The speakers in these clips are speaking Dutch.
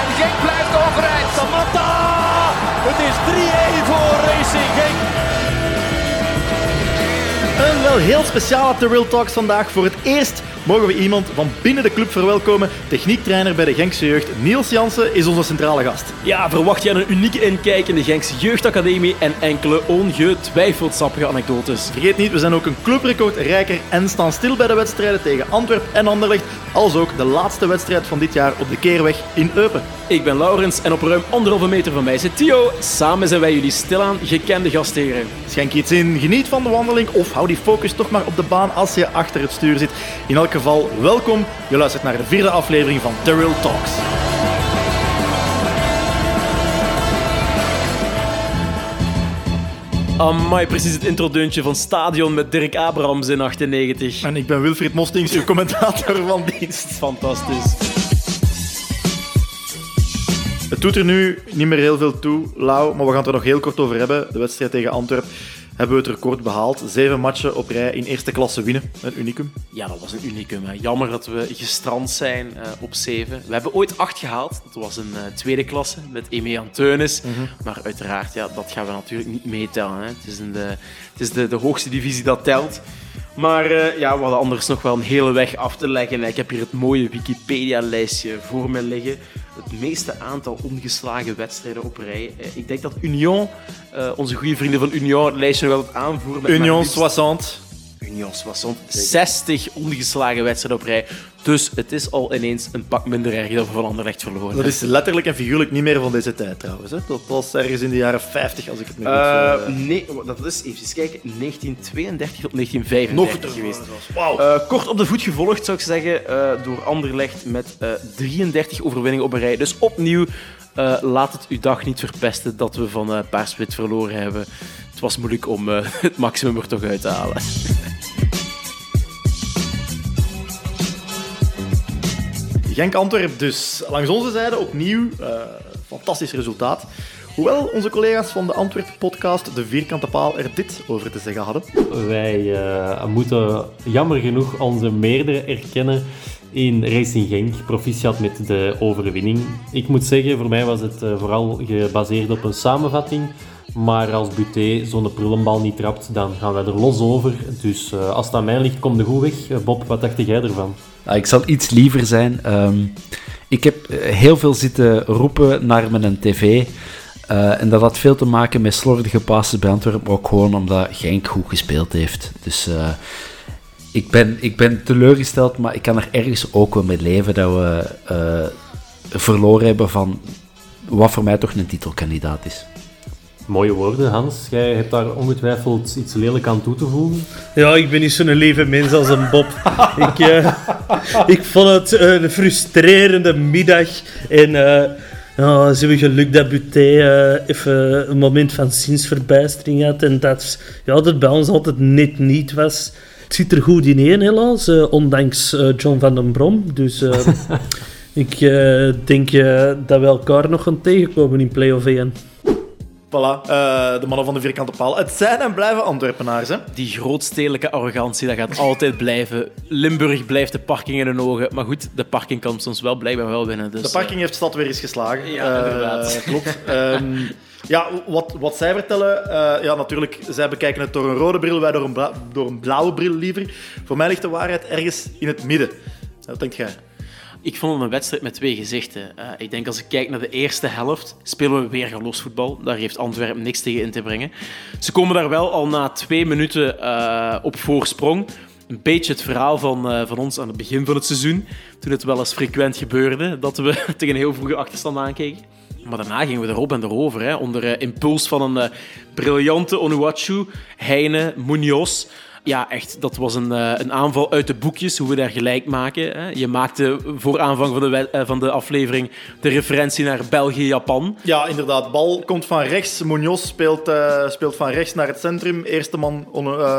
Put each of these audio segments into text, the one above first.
En Genk blijft overeind. Samatta. Het is 3-1 voor Racing Genk. Een wel heel speciale The Real Talks vandaag. Voor het eerst mogen we iemand van binnen de club verwelkomen. Techniektrainer bij de Genkse Jeugd, Niels Jansen, is onze centrale gast. Ja, verwacht je een unieke inkijk in de Genkse Jeugdacademie en enkele ongetwijfeld sappige anekdotes. Vergeet niet, we zijn ook een clubrecord rijker en staan stil bij de wedstrijden tegen Antwerp en Anderlecht, als ook de laatste wedstrijd van dit jaar op de Keerweg in Eupen. Ik ben Laurens en op ruim anderhalve meter van mij zit Theo. Samen zijn wij jullie stilaan gekende gastheren. Schenk iets in, geniet van de wandeling of hou die focus toch maar op de baan als je achter het stuur zit. In elk geval, welkom. Je luistert naar de vierde aflevering van The Real Talks. Amai, precies het introdeuntje van Stadion met Dirk Abrahams in 98. En ik ben Wilfried Mostings, uw commentator van dienst. Fantastisch. Het doet er nu niet meer heel veel toe, Lau, maar we gaan het er nog heel kort over hebben. De wedstrijd tegen Antwerp hebben we het record behaald. Zeven matchen op rij in eerste klasse winnen. Een unicum. Ja, dat was een unicum. Hè. Jammer dat we gestrand zijn eh, op 7. We hebben ooit 8 gehaald. Dat was een eh, tweede klasse met Eme Anteunis. Maar uiteraard, ja, dat gaan we natuurlijk niet meetellen. Hè. Het is, een, de, het is de, de hoogste divisie dat telt. Maar eh, ja, we hadden anders nog wel een hele weg af te leggen. Ik heb hier het mooie Wikipedia-lijstje voor me liggen. Het meeste aantal ongeslagen wedstrijden op rij. Eh, ik denk dat Union, eh, onze goede vrienden van Union, het lijstje nog altijd aanvoeren. met Union maar liefst 60. Union 60. 60 ongeslagen wedstrijden op rij. Dus het is al ineens een pak minder erg dat we van Anderlecht verloren Dat is letterlijk en figuurlijk niet meer van deze tijd trouwens. Hè. Dat was ergens in de jaren 50, als ik het me goed Eh, eh, nee, dat is even kijken, 1932 tot 1935 Nog geweest. Wauw. Eh, kort op de voet gevolgd, zou ik zeggen, eh, door Anderlecht met eh, 33 overwinningen op een rij. Dus opnieuw, eh, laat het uw dag niet verpesten dat we van eh Paarswit verloren hebben. Het was moeilijk om eh, het maximum er toch uit te halen. Genk-Antwerp dus. Langs onze zijde opnieuw. eh, fantastisch resultaat. Hoewel onze collega's van de Antwerp-podcast De Vierkante Paal er dit over te zeggen hadden. Wij eh, moeten jammer genoeg onze meerdere erkennen in Racing Genk. Proficiat met de overwinning. Ik moet zeggen, voor mij was het eh, vooral gebaseerd op een samenvatting. Maar als Buté zo'n prullenbal niet trapt, dan gaan wij er los over. Dus eh, als het aan mij ligt, kom de goed weg. Eh, Bob, wat dacht jij ervan? Ik zal iets liever zijn. Ehm, ik heb heel veel zitten roepen naar mijn tv. en dat had veel te maken met slordige passen bij Antwerpen, ook gewoon omdat Genk goed gespeeld heeft. Dus ik, ben, ik ben teleurgesteld, maar ik kan er ergens ook wel mee leven dat we eh, verloren hebben van wat voor mij toch een titelkandidaat is. Mooie woorden, Hans. Jij hebt daar ongetwijfeld iets lelijk aan toe te voegen. Ja, ik ben niet zo'n lieve mens als een Bob. ik, eh, ik vond het een frustrerende middag. En eh ja, ze hebben geluk dat Buté eh, even een moment van zinsverbijstering had. En dat, ja, dat bij ons altijd net niet was. Het zit er goed in één, helaas. eh, ondanks eh, John van den Brom. Dus eh, ik denk dat we elkaar nog gaan tegenkomen in play-off 1. Voilà, eh, de mannen van de Vierkante Paal. Het zijn en blijven Antwerpenaars. Hè. Die grootstedelijke arrogantie, dat gaat altijd blijven. Limburg blijft de parking in hun ogen. Maar goed, de parking kan soms wel blijkbaar wel winnen. Dus, De parking heeft stad weer eens geslagen. Ja, inderdaad. klopt. Ehm, ja, wat, wat zij vertellen, eh, ja, natuurlijk, zij bekijken het door een rode bril, wij door een, door een blauwe bril liever. Voor mij ligt de waarheid ergens in het midden. Wat denkt jij? Ik vond het een wedstrijd met twee gezichten. Eh, ik denk als ik kijk naar de eerste helft, spelen we weer voetbal. Daar heeft Antwerpen niks tegen in te brengen. Ze komen daar wel al na twee minuten eh, op voorsprong. Een beetje het verhaal van, van ons aan het begin van het seizoen. Toen het wel eens frequent gebeurde dat we tegen een heel vroege achterstand aankeken. Maar daarna gingen we erop en erover. Hè, onder eh, impuls van een eh, briljante Onuachu, Heine, Munoz. Ja, echt, dat was een, eh, een aanval uit de boekjes, hoe we daar gelijk maken. Hè. Je maakte voor aanvang van de, eh, van de aflevering de referentie naar België-Japan. Ja, inderdaad. Bal komt van rechts. Munoz speelt, eh, speelt van rechts naar het centrum. Eerste man,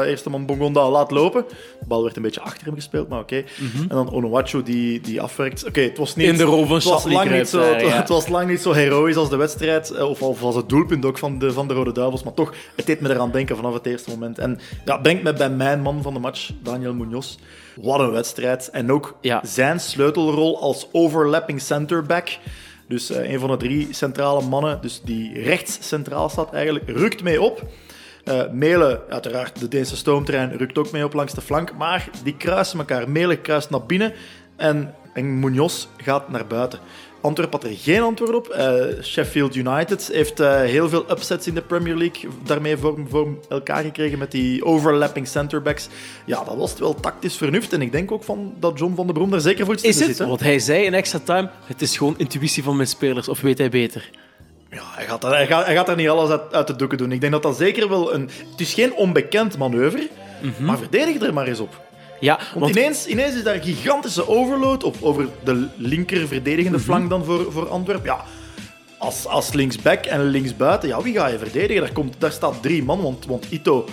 eerste man Bongonda laat lopen. De bal werd een beetje achter hem gespeeld, maar oké. En dan Onuachu die, die afwerkt. Oké, het was niet... Mhm. In de rol van het was, lang niet zo, het, daar, ja. het was lang niet zo heroïs als de wedstrijd. Of, of als het doelpunt ook van de, van de Rode Duivels. Maar toch, het deed me eraan denken vanaf het eerste moment. En ja, brengt me bij mijn man van de match, Daniel Munoz. Wat een wedstrijd. En ook Ja. zijn sleutelrol als overlapping centerback. Dus eh, een van de drie centrale mannen, dus die rechts centraal staat eigenlijk, rukt mee op. Eh Melen, uiteraard de Deense stoomtrein, rukt ook mee op langs de flank. Maar die kruisen elkaar. Melen kruist naar binnen en, en Munoz gaat naar buiten. Antwerpen had er geen antwoord op. Eh, Sheffield United heeft eh, heel veel upsets in de Premier League daarmee voor, voor elkaar gekregen met die overlapping centerbacks. Ja, dat was wel tactisch vernuft. En ik denk ook van dat John van der Brom daar zeker voor iets Is tussen het? zit. hè. Wat hij zei in extra time, het is gewoon intuïtie van mijn spelers, of weet hij beter? Ja, hij gaat, daar- hij, gaat, hij gaat er niet alles uit, uit de doeken doen. Ik denk dat dat zeker wel een... Het is geen onbekend manoeuvre, maar verdedig er maar eens op. Ja, Want, Mhm. want ineens, ineens is daar een gigantische overload op over de linker Mhm. verdedigende flank dan voor, voor Antwerpen. Ja, als, als linksback en linksbuiten, ja, wie ga je verdedigen? Daar, komt, daar staat drie man, want, want Ito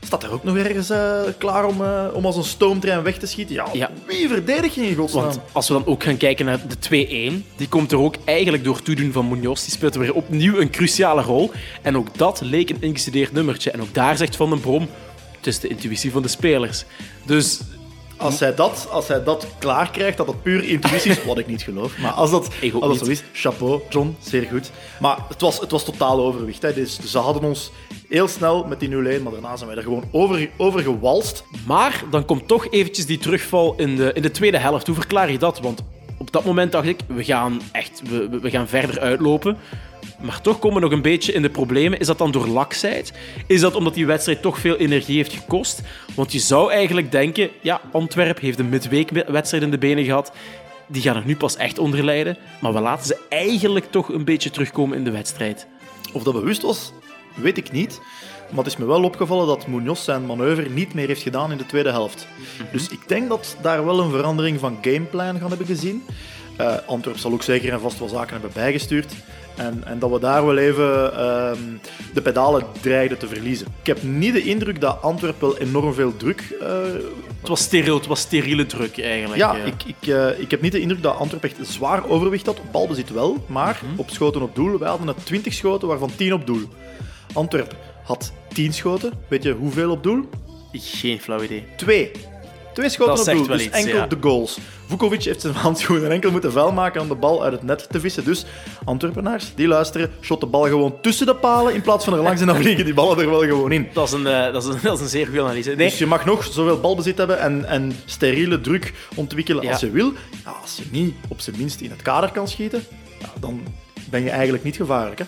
staat er ook nog ergens eh, klaar om, eh, om als een stoomtrein weg te schieten. Ja, Ja. wie verdedig je in godsnaam? Want als we dan ook gaan kijken naar de 2-1, die komt er ook eigenlijk door toedoen van Munoz. Die speelt weer opnieuw een cruciale rol. En ook dat leek een ingestudeerd nummertje. En ook daar zegt Van den Brom, het is de intuïtie van de spelers. Dus Als hij dat, als hij dat klaar krijgt, dat dat puur intuïtie is, wat ik niet geloof. Maar als dat, als dat zo niet. is, chapeau, John, zeer goed. Maar het was, het was totaal overwicht. Hè. Dus ze hadden ons heel snel met die 0-1, maar daarna zijn wij er gewoon over, over gewalst. Maar dan komt toch eventjes die terugval in de, in de tweede helft. Hoe verklaar je dat? Want op dat moment dacht ik, we gaan echt we- we gaan verder uitlopen. Maar toch komen we nog een beetje in de problemen. Is dat dan door laksheid? Is dat omdat die wedstrijd toch veel energie heeft gekost? Want je zou eigenlijk denken, ja, Antwerp heeft een midweekwedstrijd in de benen gehad. Die gaan er nu pas echt onder lijden. Maar we laten ze eigenlijk toch een beetje terugkomen in de wedstrijd. Of dat bewust was, weet ik niet. Maar het is me wel opgevallen dat Munoz zijn manoeuvre niet meer heeft gedaan in de tweede helft. Dus ik denk dat daar wel een verandering van gameplan gaan hebben gezien. Eh Antwerp zal ook zeker en vast wel zaken hebben bijgestuurd. En, en dat we daar wel even ehm, de pedalen dreigden te verliezen. Ik heb niet de indruk dat Antwerp wel enorm veel druk eh, Het was steriel, het was steriele druk eigenlijk. ja, ik, ik, eh, ik heb niet de indruk dat Antwerp echt zwaar overwicht had. Op balbezit wel, maar op schoten op doel. Wij hadden er 20 schoten, waarvan 10 op doel. Antwerp had 10 schoten. Weet je hoeveel op doel? Geen flauw idee. Twee. Twee schoten Dat op doel, dus enkel ja. de goals. Vukovic heeft zijn handschoenen enkel moeten vuil maken om de bal uit het net te vissen. Dus Antwerpenaars, die luisteren, shot de bal gewoon tussen de palen in plaats van er langs en dan vliegen die ballen er wel gewoon in. Dat is een, eh, dat is een, dat is een zeer goede analyse. Nee, Dus je mag nog zoveel balbezit hebben en, en steriele druk ontwikkelen Ja. als je wil. Ja, als je niet op zijn minst in het kader kan schieten, dan ben je eigenlijk niet gevaarlijk. Hè?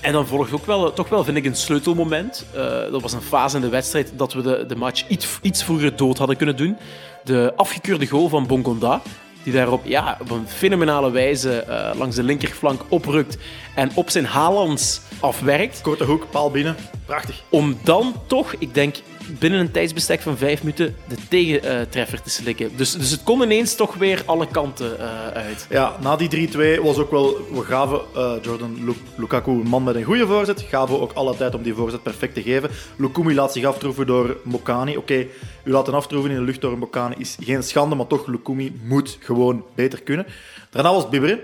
En dan volgt ook wel, toch wel, vind ik, een sleutelmoment. Eh, dat was een fase in de wedstrijd dat we de, de match iets, iets vroeger dood hadden kunnen doen. De afgekeurde goal van Bongonda, die daarop ja, op een fenomenale wijze eh, langs de linkerflank oprukt en op zijn Haalands afwerkt. Korte hoek, paal binnen. Prachtig. Om dan toch, ik denk, binnen een tijdsbestek van vijf minuten de tegentreffer te slikken. Dus, dus het kon ineens toch weer alle kanten eh, uit. Ja, na die 3-2 was ook wel... We gaven eh, Jordan Lu- Lukaku een man met een goede voorzet. Gaven ook alle tijd om die voorzet perfect te geven. Lukumi laat zich aftroeven door Mokani. Oké, u laten aftroeven in de lucht door Mokani is geen schande, maar toch, Lukumi moet gewoon beter kunnen. Daarna was het bibberen.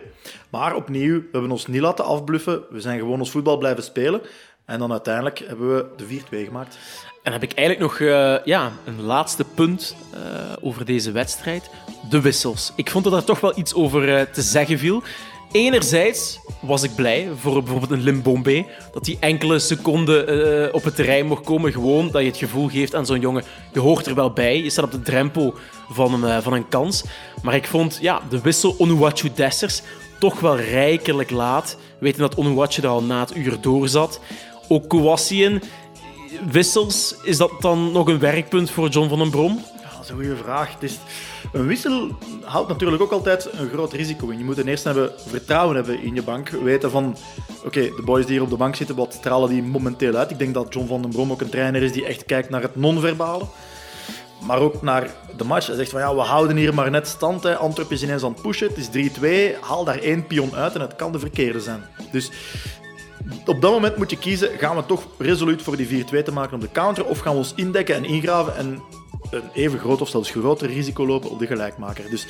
Maar opnieuw, we hebben ons niet laten afbluffen. We zijn gewoon ons voetbal blijven spelen. En dan uiteindelijk hebben we de 4-2 gemaakt. En heb ik eigenlijk nog eh, ja, een laatste punt eh, over deze wedstrijd. De wissels. Ik vond dat er toch wel iets over eh, te zeggen viel. Enerzijds was ik blij voor bijvoorbeeld een Limbombe dat hij enkele seconden op het terrein mocht komen. Gewoon dat je het gevoel geeft aan zo'n jongen, je hoort er wel bij. Je staat op de drempel van een, van een kans. Maar ik vond ja, de wissel Onuachu Dessers toch wel rijkelijk laat. We weten dat Onuachu er al na het uur door zat. Ook Kouassien, wissels, is dat dan nog een werkpunt voor John van den Brom? Ja, dat is een goede vraag. Is, een wissel houdt natuurlijk ook altijd een groot risico in. Je moet ten eerste hebben, vertrouwen hebben in je bank. Weten van, oké, de boys die hier op de bank zitten, wat stralen die momenteel uit? Ik denk dat John van den Brom ook een trainer is die echt kijkt naar het non-verbale. maar ook naar de match. Hij zegt van ja, we houden hier maar net stand. Hè. Antwerpen is ineens aan het pushen. Het is 3-2. Haal daar één pion uit en het kan de verkeerde zijn. Dus op dat moment moet je kiezen, gaan we toch resoluut voor die 4-2 te maken op de counter of gaan we ons indekken en ingraven en een even groot of zelfs groter risico lopen op de gelijkmaker. Dus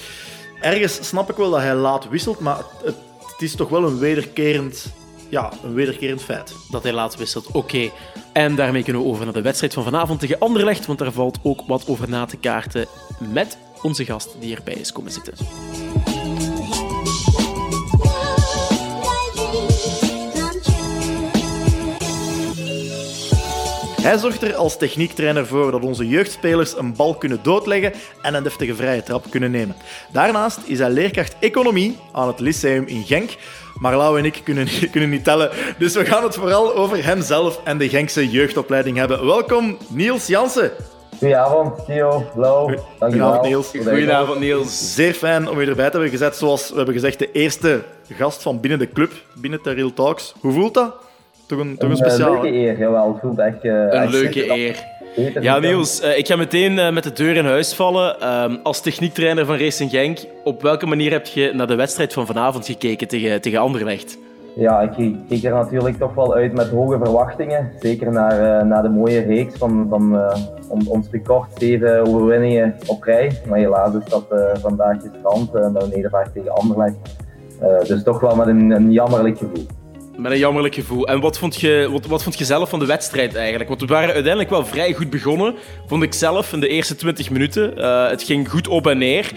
ergens snap ik wel dat hij laat wisselt, maar het, het, is toch wel een wederkerend, ja, een wederkerend feit. dat hij laat wisselt. Oké. En daarmee kunnen we over naar de wedstrijd van vanavond tegen Anderlecht, want daar valt ook wat over na te kaarten met onze gast die erbij is komen zitten. Hij zorgt er als techniektrainer voor dat onze jeugdspelers een bal kunnen doodleggen en een deftige vrije trap kunnen nemen. Daarnaast is hij leerkracht economie aan het Lyceum in Genk. Maar Lau en ik kunnen, kunnen niet tellen, dus we gaan het vooral over hemzelf en de Genkse jeugdopleiding hebben. Welkom, Niels Jansen. Goedenavond, Theo, Lau. Dankjewel. Goedenavond, Niels. Goedenavond, Niels. Zeer fijn om je erbij te hebben gezet. Zoals we hebben gezegd, de eerste gast van binnen de club, binnen de Real Talks. Hoe voelt dat? Toch een, toch een Een eh, leuke eer, jawel. Het voelt echt... eh, Een leuke eer. Ja, Niels, eh, ik ga meteen met de deur in huis vallen. Ehm, als techniektrainer van Racing Genk, op welke manier heb je naar de wedstrijd van vanavond gekeken tegen, tegen Anderlecht? Ja, ik keek er natuurlijk toch wel uit met hoge verwachtingen. Zeker naar, eh, naar de mooie reeks van, van eh, on- ons record, zeven overwinningen op rij. Maar helaas is dat eh, vandaag gestrand eh, met een nederlaag tegen Anderlecht. Eh, dus toch wel met een, een jammerlijk gevoel. Met een jammerlijk gevoel. En wat vond, je, wat, wat vond je zelf van de wedstrijd eigenlijk? Want we waren uiteindelijk wel vrij goed begonnen, vond ik zelf, in de eerste 20 minuten. Eh, het ging goed op en neer.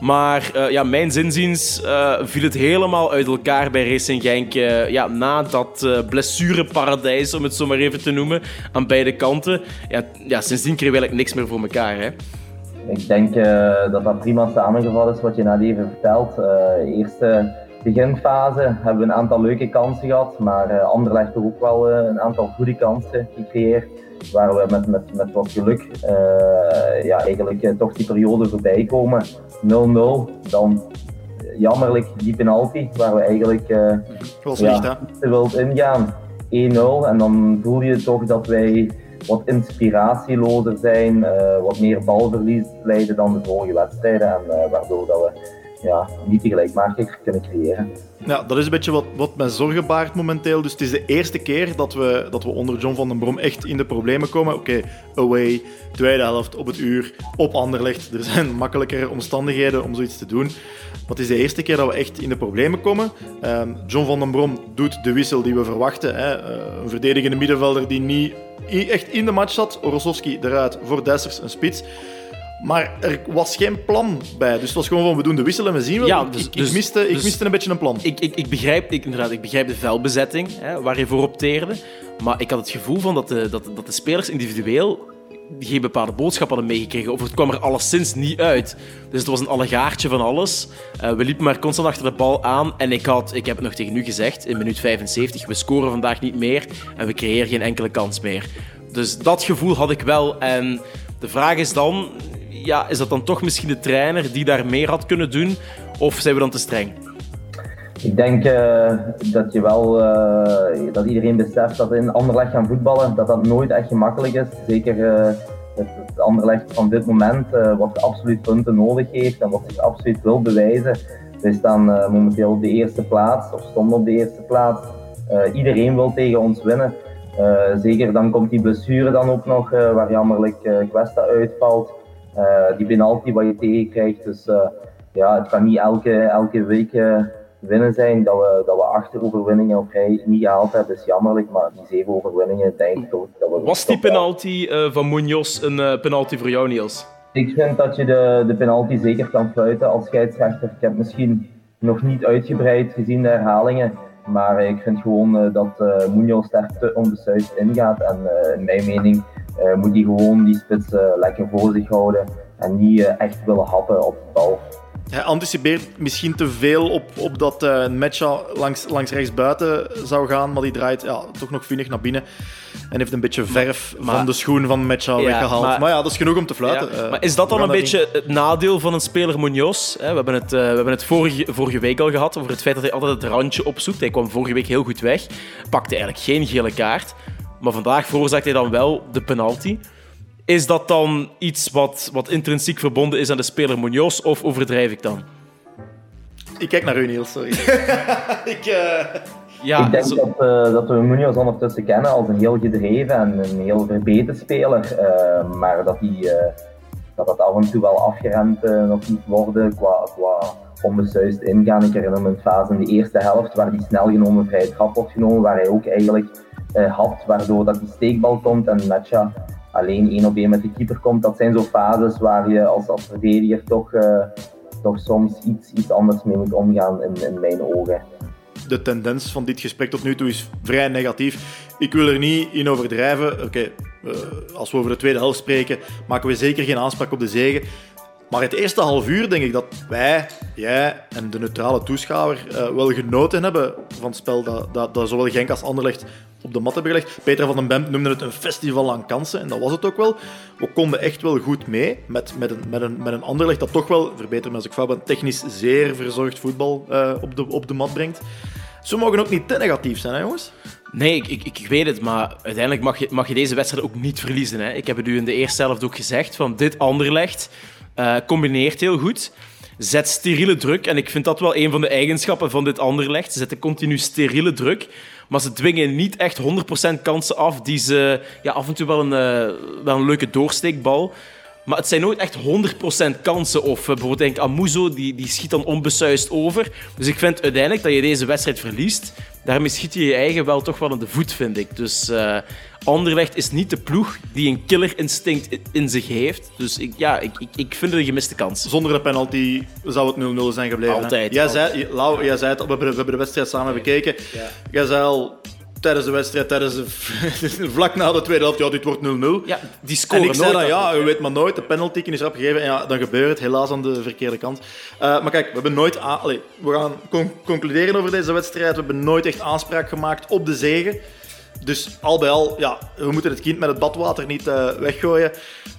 Maar eh, ja, mijn zinziens eh, viel het helemaal uit elkaar bij Racing Genk. ja, na dat blessureparadijs, om het zo maar even te noemen, aan beide kanten. Ja, ja, sindsdien kregen we eigenlijk niks meer voor elkaar. Hè? Ik denk dat dat prima samengevat is wat je net even vertelt. Eerste beginfase hebben we een aantal leuke kansen gehad, maar eh Anderlecht toch ook wel eh, een aantal goede kansen gecreëerd. Waar we met, met, met wat geluk eh, ja, eigenlijk toch die periode voorbij komen. 0-0, dan jammerlijk die penalty, waar we eigenlijk ja, te wilt ingaan. 1-0 en dan voel je toch dat wij wat inspiratielozer zijn, wat meer balverlies leiden dan de vorige wedstrijden en waardoor dat we ja, niet die gelijkmaker kunnen creëren. Ja, dat is een beetje wat, wat mij zorgen baart momenteel. Dus het is de eerste keer dat we, dat we onder John van den Brom echt in de problemen komen. Oké, away, tweede helft, op het uur, op Anderlecht. Er zijn makkelijkere omstandigheden om zoiets te doen. Het is de eerste keer dat we echt in de problemen komen. Ehm, John van den Brom doet de wissel die we verwachten. Hè. Eh, een verdedigende middenvelder die niet echt in de match zat. Orosowski eruit, voor Dessers een spits. Maar er was geen plan bij. Dus het was gewoon van, we doen de wissel en we zien wel. Ja, dus- ik, dus- miste, ik dus- miste een beetje een plan. Ik, ik, ik, begrijp, ik, inderdaad, ik begrijp de velbezetting, hè, waar je voor opteerde. Maar ik had het gevoel van dat, de, dat, dat de spelers individueel geen bepaalde boodschap hadden meegekregen. Of het kwam er alleszins niet uit. Dus het was een allegaartje van alles. Eh, we liepen maar constant achter de bal aan. En ik, had, ik heb het nog tegen u gezegd, in minuut 75, we scoren vandaag niet meer. En we creëren geen enkele kans meer. Dus dat gevoel had ik wel. En de vraag is dan, ja, is dat dan toch misschien de trainer die daar meer had kunnen doen? Of zijn we dan te streng? Ik denk eh, dat je wel, eh, dat iedereen beseft dat in Anderlecht gaan voetballen, dat dat nooit echt gemakkelijk is. Zeker eh, het, Anderlecht van dit moment, wat absoluut punten nodig heeft en wat zich absoluut wil bewijzen. Wij staan momenteel op de eerste plaats, of stonden op de eerste plaats. Iedereen wil tegen ons winnen. Zeker dan komt die blessure dan ook nog, waar jammerlijk Questa uitvalt. Eh, die penalty wat je tegenkrijgt. Dus eh, ja, het kan niet elke, elke week eh, winnen zijn dat we, dat we acht overwinningen op rij niet gehaald hebben. is jammerlijk, maar die zeven overwinningen denk ik toch dat we... Was die penalty van Munoz een penalty voor jou, Niels? Ik vind dat je de, de penalty zeker kan fluiten als scheidsrechter. Ik heb misschien nog niet uitgebreid gezien de herhalingen. Maar ik vind gewoon dat Munoz daar te onbesuisd ingaat. En in mijn mening eh, moet hij gewoon die spits eh, lekker voor zich houden. En niet eh, echt willen happen op de bal. Hij anticipeert misschien te veel op, op dat eh Mecha langs, langs rechts buiten zou gaan, maar die draait ja, toch nog vinnig naar binnen. En heeft een beetje verf maar- van de schoen van Ja, weggehaald. Maar, maar- ja, dat is genoeg om te fluiten. Ja, maar is dat dan een beetje het nadeel van een speler Munoz? Hè, We hebben het, eh, we hebben het vorige, vorige week al gehad over het feit dat hij altijd het randje opzoekt. Hij kwam vorige week heel goed weg, pakte eigenlijk geen gele kaart. Maar vandaag veroorzaakt hij dan wel de penalty. Is dat dan iets wat, wat intrinsiek verbonden is aan de speler Munoz, of overdrijf ik dan? Ik kijk naar u, Niels, sorry. ik, uh... ja, ik denk zo... dat, uh, dat we Munoz ondertussen kennen als een heel gedreven en een heel verbeterd speler. Uh, maar dat, die, dat dat af en toe wel afgeremd nog moet worden qua, qua onbesuist ingaan. Ik herinner me een fase in de eerste helft waar die snel genomen vrij trap wordt genomen, waar hij ook eigenlijk had, waardoor dat die steekbal komt en Netja alleen één op één met de keeper komt. Dat zijn zo fases waar je als, als verdediger toch, uh, toch soms iets, iets anders mee moet omgaan in, in mijn ogen. De tendens van dit gesprek tot nu toe is vrij negatief. Ik wil er niet in overdrijven. Oké, uh, als we over de tweede helft spreken, maken we zeker geen aanspraak op de zegen. Maar het eerste half uur denk ik dat wij, jij en de neutrale toeschouwer uh, wel genoten hebben van het spel dat, dat, dat zowel Genk als Anderlecht op de mat hebben gelegd. Peter van den Bent noemde het een festival aan kansen en dat was het ook wel. We konden echt wel goed mee met, met, een, met, een, met een Anderlecht dat toch wel, verbeter me als ik fout ben, technisch zeer verzorgd voetbal uh, op, de, op de mat brengt. Ze mogen ook niet te negatief zijn, hè jongens? Nee, ik, ik, ik, weet het, maar uiteindelijk mag je, mag je deze wedstrijd ook niet verliezen. Hè. Ik heb het u in de eerste helft ook gezegd, van dit Anderlecht uh, combineert heel goed. Zet steriele druk. En ik vind dat wel een van de eigenschappen van dit Anderlecht. Ze zetten continu steriele druk. Maar ze dwingen niet echt 100% kansen af die ze... Ja, af en toe wel een, uh, wel een leuke doorsteekbal. Maar het zijn nooit echt 100% kansen. Of uh, bijvoorbeeld denk Amuzo, die, die schiet dan onbesuist over. Dus ik vind uiteindelijk dat je deze wedstrijd verliest. Daarmee schiet je je eigen wel toch wel in de voet, vind ik. Dus uh, Anderlecht is niet de ploeg die een killerinstinct in zich heeft. Dus ik, ja, ik, ik, ik vind het een gemiste kans. Zonder de penalty zou het 0-0 zijn gebleven. Altijd. Jij altijd. zei, Lau, jij zei het, we hebben, we hebben de wedstrijd samen bekeken. Ja. Jij zei al tijdens de wedstrijd, tijdens de, vlak na de tweede helft, ja, dit wordt 0-0. Ja, die scoren en ik zei dan, ja, u weet maar nooit, de penalty is opgegeven en ja, dan gebeurt het helaas aan de verkeerde kant. Uh, maar kijk, we hebben nooit, Allee, we gaan con concluderen over deze wedstrijd, we hebben nooit echt aanspraak gemaakt op de zegen. Dus al bij al, ja, we moeten het kind met het badwater niet uh, weggooien.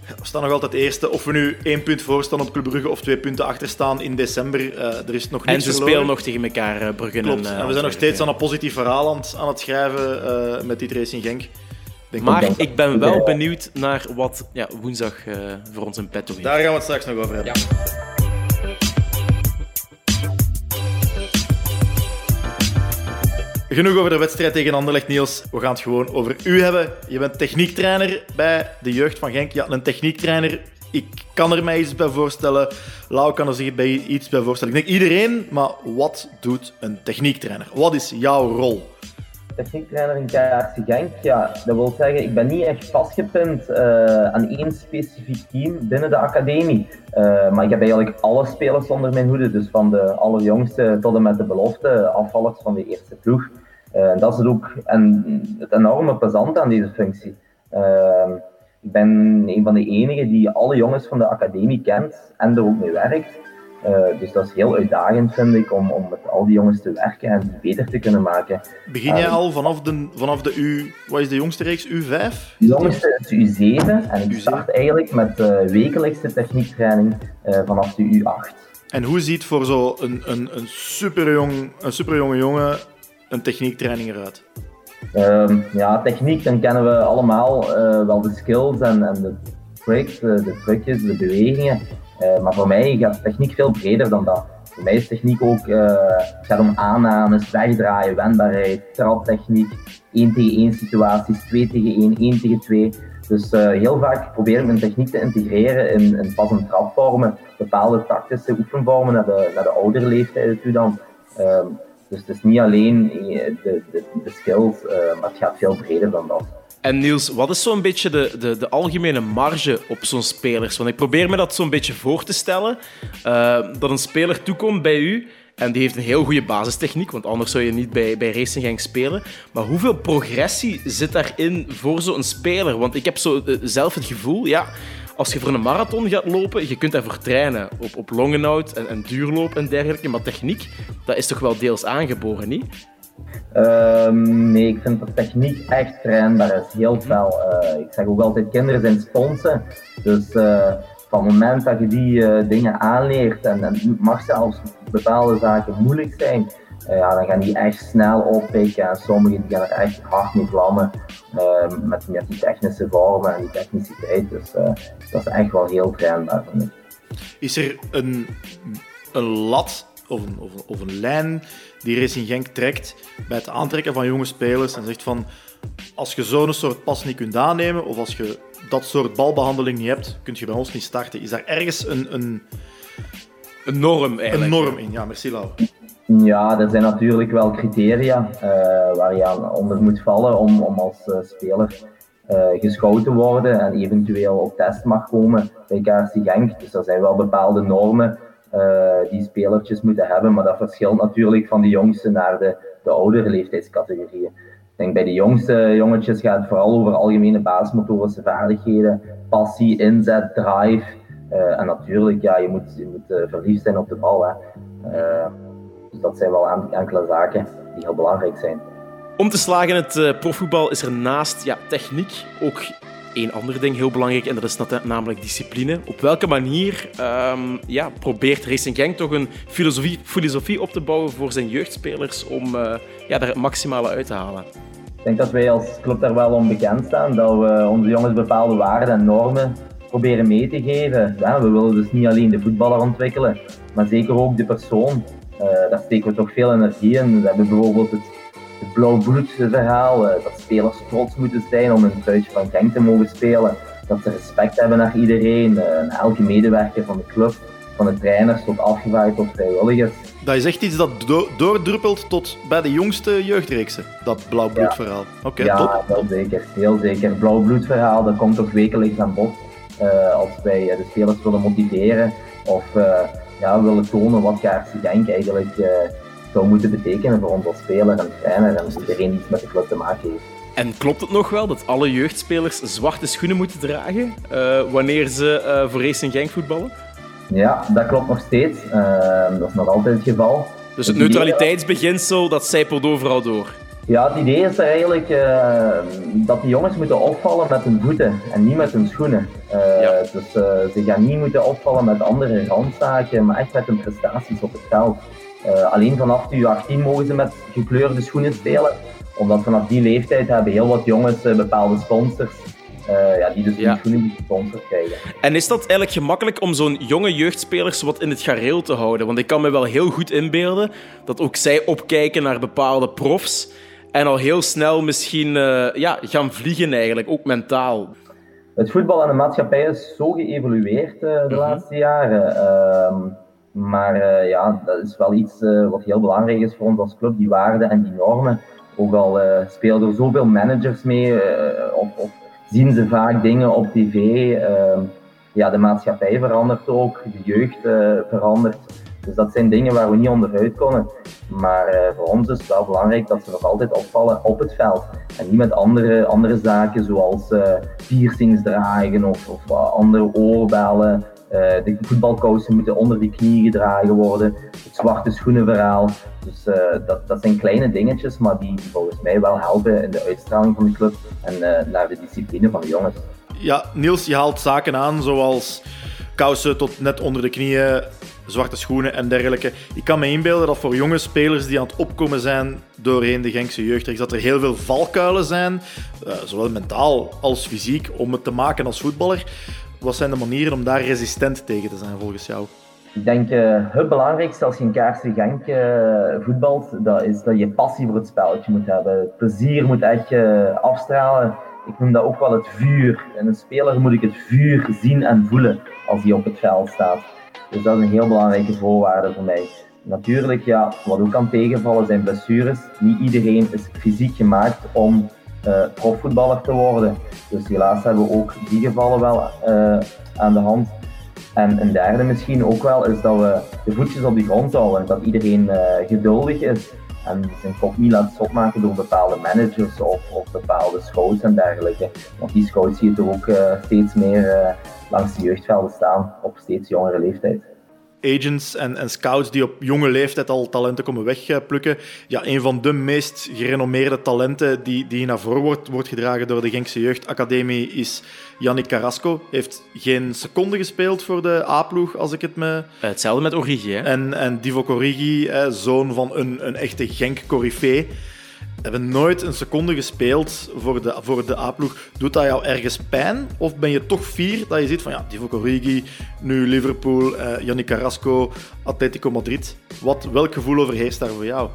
We staan nog altijd eerste. Of we nu één punt voor staan op Club Brugge of twee punten achter staan in december, uh, er is nog niets En ze verloren. spelen nog tegen elkaar, uh, Brugge Klopt. en, en we zijn nog steeds aan een positief verhaal aan het, aan het schrijven uh, met dit Racing Genk. Denk maar ik, ik ben wel benieuwd naar wat ja, woensdag voor ons in petto heeft. Daar gaan we het straks nog over hebben. Ja. Genoeg over de wedstrijd tegen Anderlecht, Niels. We gaan het gewoon over u hebben. Je bent techniektrainer bij de jeugd van Genk. Ja, een techniektrainer. Ik kan er mij iets bij voorstellen. Lau kan er zich bij iets bij voorstellen. Ik denk iedereen, maar wat doet een techniektrainer? Wat is jouw rol? Techniektrainer in KRC Genk, ja, dat wil zeggen, ik ben niet echt vastgepind uh, aan één specifiek team binnen de academie. Uh, maar ik heb eigenlijk alle spelers onder mijn hoede, dus van de allerjongste tot en met de belofte afvallers van de eerste ploeg. Uh, dat is het ook en het enorme plezant aan deze functie. ik ben een van de enigen die alle jongens van de academie kent en er ook mee werkt. Uh, dus dat is heel uitdagend, vind ik, om, om met al die jongens te werken en beter te kunnen maken. Begin jij uh, al vanaf de, vanaf de U... Wat is de jongste reeks? U5? De jongste is U7 en ik start eigenlijk met uh, wekelijkse techniektraining vanaf de U8. En hoe ziet voor zo'n een, een, een, superjong, een superjonge jongen een techniektraining eruit? Uh, ja, techniek, dan kennen we allemaal wel de skills en, de tricks, de, de trucjes, de bewegingen. Uh, maar voor mij gaat techniek veel breder dan dat. Voor mij is techniek ook, uh, gaat om aannames, wegdraaien, wendbaarheid, traptechniek, 1 tegen 1 situaties, 2 tegen 1, 1 tegen 2. Dus heel vaak probeer ik mijn techniek te integreren in, in pas- en trapvormen, bepaalde tactische oefenvormen naar de, de oudere leeftijden toe dan. Dus het is niet alleen de, de, de skills, maar het gaat veel breder dan dat. En Niels, wat is zo'n beetje de, de, de algemene marge op zo'n spelers? Want ik probeer me dat zo'n beetje voor te stellen. Uh, dat een speler toekomt bij u en die heeft een heel goede basistechniek, want anders zou je niet bij, bij Racing Genk spelen. Maar hoeveel progressie zit daarin voor zo'n speler? Want ik heb zo zelf het gevoel, ja, als je voor een marathon gaat lopen, je kunt daarvoor trainen op, op longenhoud en, en duurloop en dergelijke. Maar techniek, dat is toch wel deels aangeboren, niet? Um, nee, ik vind dat techniek echt trainbaar is. Heel fel. Uh, ik zeg ook altijd, kinderen zijn sponsen. Dus uh, van het moment dat je die uh, dingen aanleert, en, en mag zelfs bepaalde zaken moeilijk zijn, eh, ja, dan gaan die echt snel oppikken en sommigen die gaan er echt hard mee vlammen uh, met, met die technische vormen en die techniciteit. Dus uh, dat is echt wel heel trainbaar voor mij. Is er een, een lat of een, of, of een lijn die Racing Genk trekt bij het aantrekken van jonge spelers en zegt van als je zo'n soort pas niet kunt aannemen of als je dat soort balbehandeling niet hebt, kun je bij ons niet starten. Is daar ergens een, een, een norm eigenlijk? Een norm in, ja, merci Lau. Ja, er zijn natuurlijk wel criteria uh, waar je aan onder moet vallen om, om als uh, speler uh, geschoten te worden en eventueel op test mag komen bij KRC Genk. Dus er zijn wel bepaalde normen die spelertjes moeten hebben, maar dat verschilt natuurlijk van de jongste naar de, de oudere leeftijdscategorieën. Ik denk bij de jongste jongetjes gaat het vooral over algemene basismotorische vaardigheden, passie, inzet, drive. En natuurlijk, ja, je moet, je moet verliefd zijn op de bal. Hè. Uh, dus dat zijn wel enkele zaken die heel belangrijk zijn. Om te slagen in het profvoetbal is er naast ja, techniek ook één ander ding heel belangrijk en dat is namelijk discipline. Op welke manier um, ja, probeert Racing Genk toch een filosofie, filosofie op te bouwen voor zijn jeugdspelers om ja, daar het maximale uit te halen? Ik denk dat wij als club daar wel onbekend staan, dat we onze jongens bepaalde waarden en normen proberen mee te geven. Ja, we willen dus niet alleen de voetballer ontwikkelen, maar zeker ook de persoon. Uh, daar steken we toch veel energie in. We hebben bijvoorbeeld het, het blauw bloed verhaal, uh, dat spelers trots moeten zijn om een truitje van Genk te mogen spelen. Dat ze respect hebben naar iedereen, uh, elke medewerker van de club, van de trainers tot afgevaaid tot vrijwilligers. Dat is echt iets dat do doordruppelt tot bij de jongste jeugdreeksen, dat blauwbloedverhaal. Ja, okay, ja heel zeker, heel zeker. Blauwbloedverhaal, dat komt toch wekelijks aan bod. Uh, als wij de spelers willen motiveren of uh, ja, willen tonen wat KRC Genk eigenlijk uh, zou moeten betekenen voor ons als speler en trainer en iedereen iets met de club te maken heeft. En klopt het nog wel dat alle jeugdspelers zwarte schoenen moeten dragen wanneer ze voor Racing Genk voetballen? Ja, dat klopt nog steeds. dat is nog altijd het geval. Dus het neutraliteitsbeginsel, dat zijpelt overal door? Ja, het idee is eigenlijk uh, dat die jongens moeten opvallen met hun voeten en niet met hun schoenen. Uh, ja. Dus uh, ze gaan niet moeten opvallen met andere randzaken, maar echt met hun prestaties op het veld. alleen vanaf de U18 mogen ze met gekleurde schoenen spelen, omdat vanaf die leeftijd hebben heel wat jongens bepaalde sponsors. ja, die dus ja. schoenen gesponsord krijgen. En is dat eigenlijk gemakkelijk om zo'n jonge jeugdspelers wat in het gareel te houden? Want ik kan me wel heel goed inbeelden dat ook zij opkijken naar bepaalde profs. En al heel snel misschien uh, ja, gaan vliegen eigenlijk, ook mentaal. Het voetbal en de maatschappij is zo geëvolueerd uh, de mm -hmm. laatste jaren. Uh, maar uh, ja, dat is wel iets wat heel belangrijk is voor ons als club, die waarden en die normen. Ook al spelen er zoveel managers mee, of, of, zien ze vaak dingen op tv. Ehm, ja, de maatschappij verandert ook, de jeugd verandert. Dus dat zijn dingen waar we niet onderuit kunnen. Maar uh, voor ons is het wel belangrijk dat ze nog altijd opvallen op het veld. En niet met andere, andere zaken zoals uh, piercings dragen of, of uh, andere oorbellen. de voetbalkousen moeten onder de knie gedragen worden. Het zwarte schoenenverhaal. Dus dat, dat zijn kleine dingetjes, maar die, die volgens mij wel helpen in de uitstraling van de club en naar de discipline van de jongens. Ja, Niels, je haalt zaken aan zoals kousen tot net onder de knieën, zwarte schoenen en dergelijke. Ik kan me inbeelden dat voor jonge spelers die aan het opkomen zijn doorheen de Genkse jeugdreeks, dat er heel veel valkuilen zijn, uh, zowel mentaal als fysiek, om het te maken als voetballer. Wat zijn de manieren om daar resistent tegen te zijn volgens jou? Ik denk uh, het belangrijkste als je in Kaarse Genk uh, voetbalt, dat is dat je passie voor het spelletje moet hebben. Plezier moet echt afstralen. Ik noem dat ook wel het vuur. En een speler moet ik het vuur zien en voelen als hij op het veld staat. Dus dat is een heel belangrijke voorwaarde voor mij. Natuurlijk, ja, wat ook kan tegenvallen zijn blessures. Niet iedereen is fysiek gemaakt om uh, profvoetballer te worden. Dus helaas hebben we ook die gevallen wel uh, aan de hand. En een derde misschien ook wel is dat we de voetjes op de grond houden. Dat iedereen uh, geduldig is en zijn kop niet laat stopmaken door bepaalde managers of, of, bepaalde scouts en dergelijke. Want die scouts zie je toch ook steeds meer langs de jeugdvelden staan op steeds jongere leeftijd. agents en, en scouts die op jonge leeftijd al talenten komen wegplukken. Ja, een van de meest gerenommeerde talenten die, die naar voren wordt, wordt gedragen door de Genkse Jeugdacademie is Yannick Carrasco. Heeft geen seconde gespeeld voor de A-ploeg, als ik het me... Hetzelfde met Origi, hè? En, en Divo Origi, zoon van een, een echte Genk-corifee hebben nooit een seconde gespeeld voor de, voor de A-ploeg. Doet dat jou ergens pijn? Of ben je toch fier dat je ziet van ja, Divock Origi, nu Liverpool, Yannick Carrasco, Atletico Madrid. Wat, welk gevoel overheerst daar voor jou?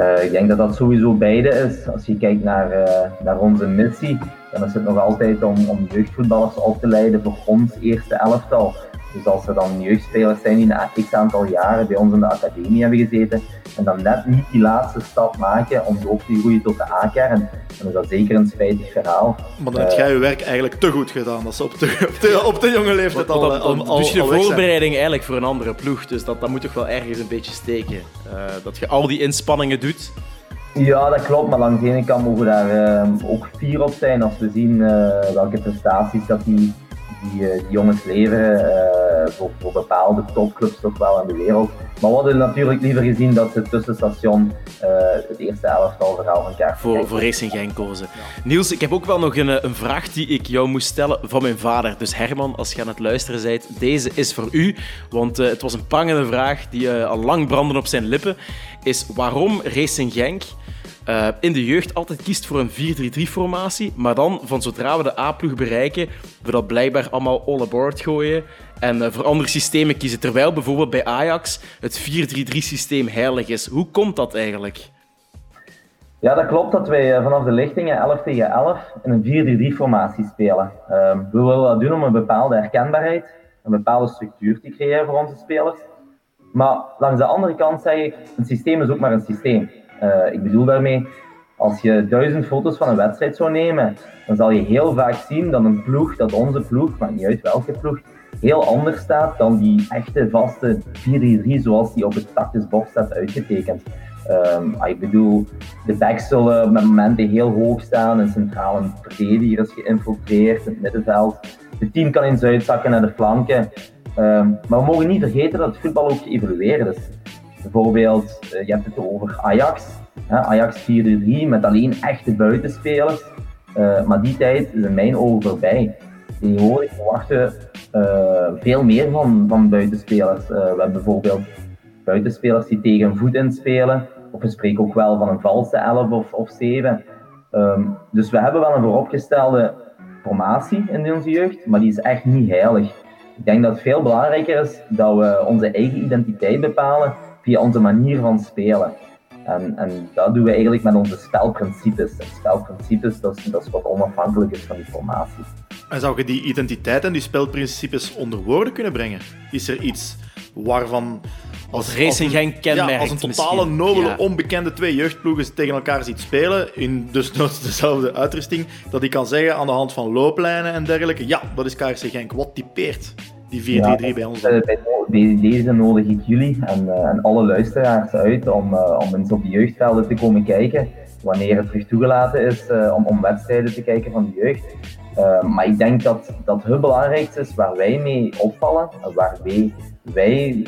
Uh, ik denk dat dat sowieso beide is. Als je kijkt naar, uh, naar onze missie, dan is het nog altijd om, om jeugdvoetballers op te leiden voor ons eerste elftal. Dus als er dan jeugdspelers zijn die een x aantal jaren bij ons in de academie hebben gezeten en dan net niet die laatste stap maken om ook te groeien tot de A-kern, dan is dat zeker een spijtig verhaal. Maar dan heb jij je werk eigenlijk te goed gedaan, dat ze op de, op de, op de jonge leeftijd al, al, al, al, Dus je voorbereiding eigenlijk voor een andere ploeg, dus dat, dat moet toch wel ergens een beetje steken. Uh, dat je al die inspanningen doet. Ja, dat klopt, maar langs de ene kant mogen we daar uh, ook fier op zijn als we zien uh, welke prestaties dat die die, die jongens leveren uh, voor, voor, bepaalde topclubs toch wel in de wereld. Maar we hadden natuurlijk liever gezien dat ze tussenstation uh, het eerste elftal verhaal van elkaar Voor, voor Racing Genk kozen. Niels, ik heb ook wel nog een, een vraag die ik jou moest stellen van mijn vader. Dus Herman, als je aan het luisteren bent, deze is voor u. Want uh, het was een prangende vraag die al lang brandde op zijn lippen. Is waarom Racing Genk uh, in de jeugd altijd kiest voor een 4-3-3-formatie, maar dan van zodra we de A-ploeg bereiken, we dat blijkbaar allemaal all aboard gooien en uh, voor andere systemen kiezen. Terwijl bijvoorbeeld bij Ajax het 4-3-3-systeem heilig is. Hoe komt dat eigenlijk? Ja, dat klopt dat wij uh, vanaf de lichtingen 11 tegen 11 in een 4-3-3-formatie spelen. Uh, we willen dat doen om een bepaalde herkenbaarheid, een bepaalde structuur te creëren voor onze spelers. Maar langs de andere kant zeg ik, een systeem is ook maar een systeem. Uh, ik bedoel daarmee, als je duizend foto's van een wedstrijd zou nemen, dan zal je heel vaak zien dat een ploeg, dat onze ploeg, maakt niet uit welke ploeg, heel anders staat dan die echte vaste 4-3 zoals die op het tactisch staat uitgetekend. Um, ik bedoel, de backs zullen met momenten heel hoog staan, een centrale verdediger is geïnfiltreerd in het middenveld. Het team kan eens uitzakken naar de flanken. Um, maar we mogen niet vergeten dat het voetbal ook geëvolueerd is. Bijvoorbeeld, uh, je hebt het over Ajax. Ajax 4-3 met alleen echte buitenspelers. Uh, maar die tijd is in mijn ogen voorbij. Tegenwoordig verwachten uh, veel meer van, van buitenspelers. we hebben bijvoorbeeld buitenspelers die tegen een voet inspelen. Of we spreken ook wel van een valse 11 of, of 7. Um, dus we hebben wel een vooropgestelde formatie in onze jeugd, maar die is echt niet heilig. Ik denk dat het veel belangrijker is dat we onze eigen identiteit bepalen via onze manier van spelen. En, en dat doen we eigenlijk met onze spelprincipes. En spelprincipes, dat is, dat is wat onafhankelijk is van die formatie. En zou je die identiteit en die spelprincipes onder woorden kunnen brengen? Is er iets waarvan... Als Racing geen kenmerk ja, als een totale, misschien. nobele, Ja. onbekende twee jeugdploegen tegen elkaar ziet spelen, in dus nooit dezelfde uitrusting, dat die kan zeggen aan de hand van looplijnen en dergelijke, ja, dat is KRC Genk. Wat typeert die 4-3-3 Ja, bij ons? bij deze nodig ik jullie en, eh, en alle luisteraars uit om, eh, om eens op de jeugdvelden te komen kijken. Wanneer het terug toegelaten is eh, om, om wedstrijden te kijken van de jeugd. Maar ik denk dat, dat het belangrijkste is waar wij mee opvallen, en waar wij, wij